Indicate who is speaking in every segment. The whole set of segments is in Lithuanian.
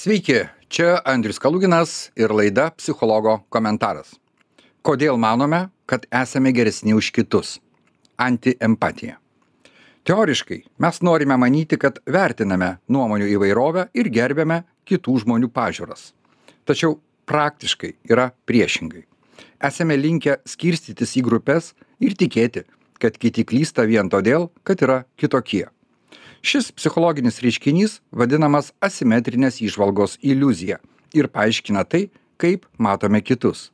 Speaker 1: Sveiki, čia Andrius Kaluginas ir laida Psichologo komentaras. Kodėl manome, kad esame geresni už kitus? Antiempatija. Teoriškai mes norime manyti, kad vertiname nuomonių įvairovę ir gerbėme kitų žmonių pažiūras. Tačiau praktiškai yra priešingai. Esame linkę skirstytis į grupės ir tikėti, kad kiti klysta vien todėl, kad yra kitokie šis psichologinis reiškinys vadinamas asimetrinės įžvalgos iliuzija ir paaiškina tai kaip matome kitus.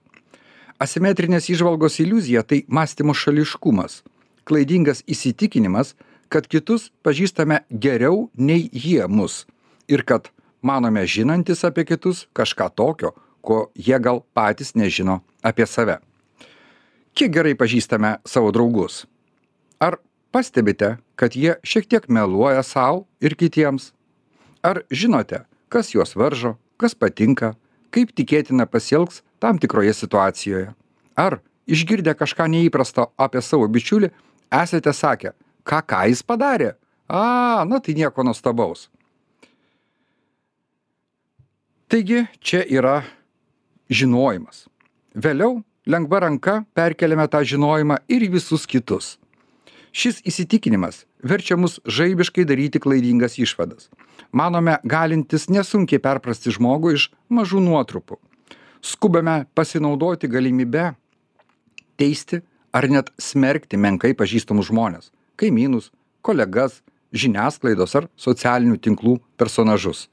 Speaker 1: Asimetrinės įžvalgos iliuzija tai mąstymo šališkumas klaidingas įsitikinimas kad kitus pažįstame geriau nei jie mus ir kad manome žinantys apie kitus kažką tokio ko jie gal patys nežino apie save. Kiek gerai pažįstame savo draugus? Ar pastebite kad jie šiek tiek meluoja sau ir kitiems? Ar žinote kas juos varžo kas patinka kaip tikėtina pasielgs tam tikroje situacijoje? Ar išgirdę kažką neįprasto apie savo bičiulį esate sakę ką ką jis padarė? A na tai nieko nuostabaus. Taigi čia yra žinojimas. Vėliau lengva ranka perkeliame tą žinojimą ir į visus kitus šis įsitikinimas verčia mus žaibiškai daryti klaidingas išvadas. Manome galintys nesunkiai perprasti žmogų iš mažų nuotrupų. Skubame pasinaudoti galimybe teisti ar net smerkti menkai pažįstamus žmones kaimynus kolegas žiniasklaidos ar socialinių tinklų personažus.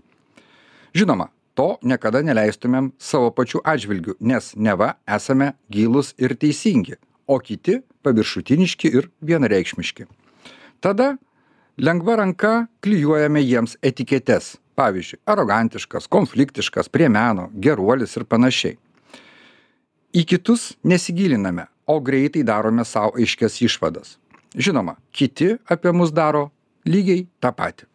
Speaker 1: Žinoma to niekada neleistumėm savo pačių atžvilgiu nes neva esame gilūs ir teisingi o kiti paviršutiniški ir vienareikšmiški. Tada lengva ranka klyjuojame jiems etiketes. Pavyzdžiui, arogantiškas, konfliktiškas, prie meno, geruolis ir panašiai. Į kitus nesigiliname, o greitai darome savo aiškias išvadas. Žinoma, kiti apie mus daro lygiai tą patį.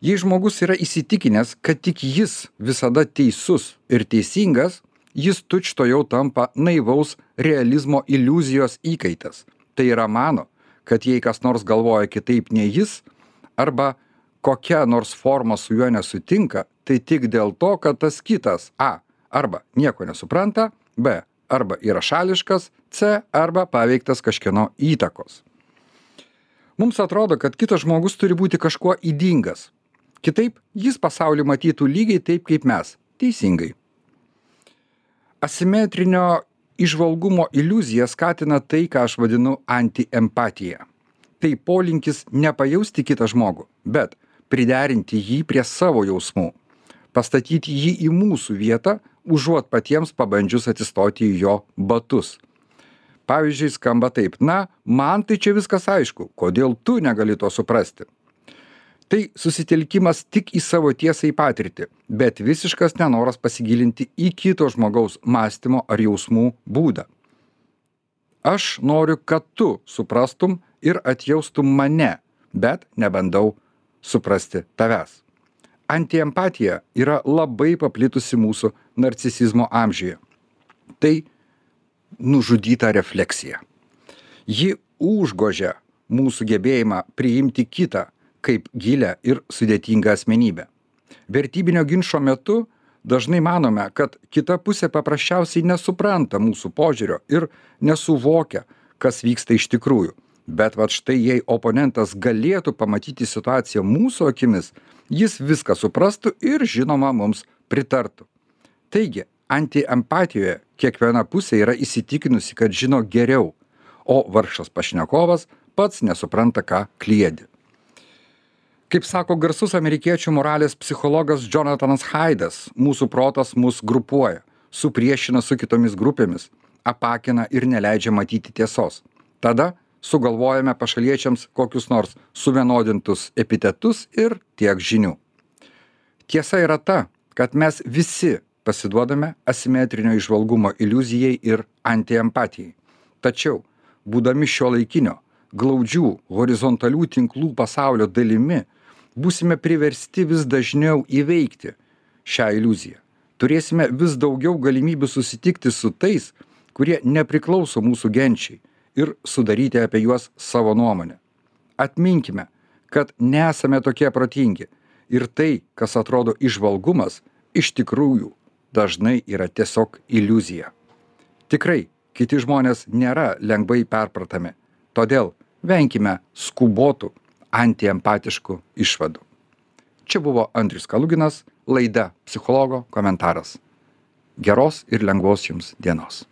Speaker 1: Jei žmogus yra įsitikinęs, kad tik jis visada teisus ir teisingas, jis tučtuojau tampa naivaus realizmo iliuzijos įkaitas. Tai yra mano kad jei kas nors galvoja kitaip nei jis arba kokia nors forma su juo nesutinka tai tik dėl to kad tas kitas a arba nieko nesupranta b arba yra šališkas c arba paveiktas kažkieno įtakos. Mums atrodo kad kitas žmogus turi būti kažkuo ydingas. Kitaip jis pasaulį matytų lygiai taip kaip mes teisingai asimetrinio įžvalgumo iliuzija skatina tai ką aš vadinu antiempatija. Tai polinkis nepajausti kitą žmogų bet priderinti jį prie savo jausmų. Pastatyti jį į mūsų vietą užuot patiems pabandžius atsistoti į jo batus. Pavyzdžiui skamba taip na man tai čia viskas aišku kodėl tu negali to suprasti tai susitelkimas tik į savo tiesą į patirtį bet visiškas nenoras pasigilinti į kito žmogaus mąstymo ar jausmų būdą. Aš noriu kad tu suprastum ir atjaustum mane bet nebandau suprasti tavęs. Antiempatija yra labai paplitusi mūsų narcisizmo amžiuje. Tai nužudyta refleksija. Ji užgožia mūsų gebėjimą priimti kitą kaip gilią ir sudėtingą asmenybę. Vertybinio ginčo metu dažnai manome kad kita pusė paprasčiausiai nesupranta mūsų požiūrio ir nesuvokia kas vyksta iš tikrųjų. Bet vat štai jei oponentas galėtų pamatyti situaciją mūsų akimis jis viską suprastų ir žinoma mums pritartų. Taigi antiempatijoje kiekviena pusė yra įsitikinusi kad žino geriau o vargšas pašnekovas pats nesupranta ką kliedi kaip sako garsus amerikiečių moralės psichologas džonatanas haidas mūsų protas mus grupuoja supriešina su kitomis grupėmis apakina ir neleidžia matyti tiesos. Tada sugalvojame pašaliečiams kokius nors suvienodintus epitetus ir tiek žinių. Tiesa yra ta kad mes visi pasiduodame asimetrinio įžvalgumo iliuzijai ir antiempatijai. Tačiau būdami šiuolaikinio glaudžių horizontalių tinklų pasaulio dalimi būsime priversti vis dažniau įveikti šią iliuziją. Turėsime vis daugiau galimybių susitikti su tais kurie nepriklauso mūsų genčiai ir sudaryti apie juos savo nuomonę. Atminkime kad nesame tokie protingi ir tai kas atrodo įžvalgumas iš tikrųjų dažnai yra tiesiog iliuzija. Tikrai kiti žmonės nėra lengvai perpratami. Todėl venkime skubotų antiempatiškų išvadų. Čia buvo andrius kaluginas laida psichologo komentaras. Geros ir lengvos jums dienos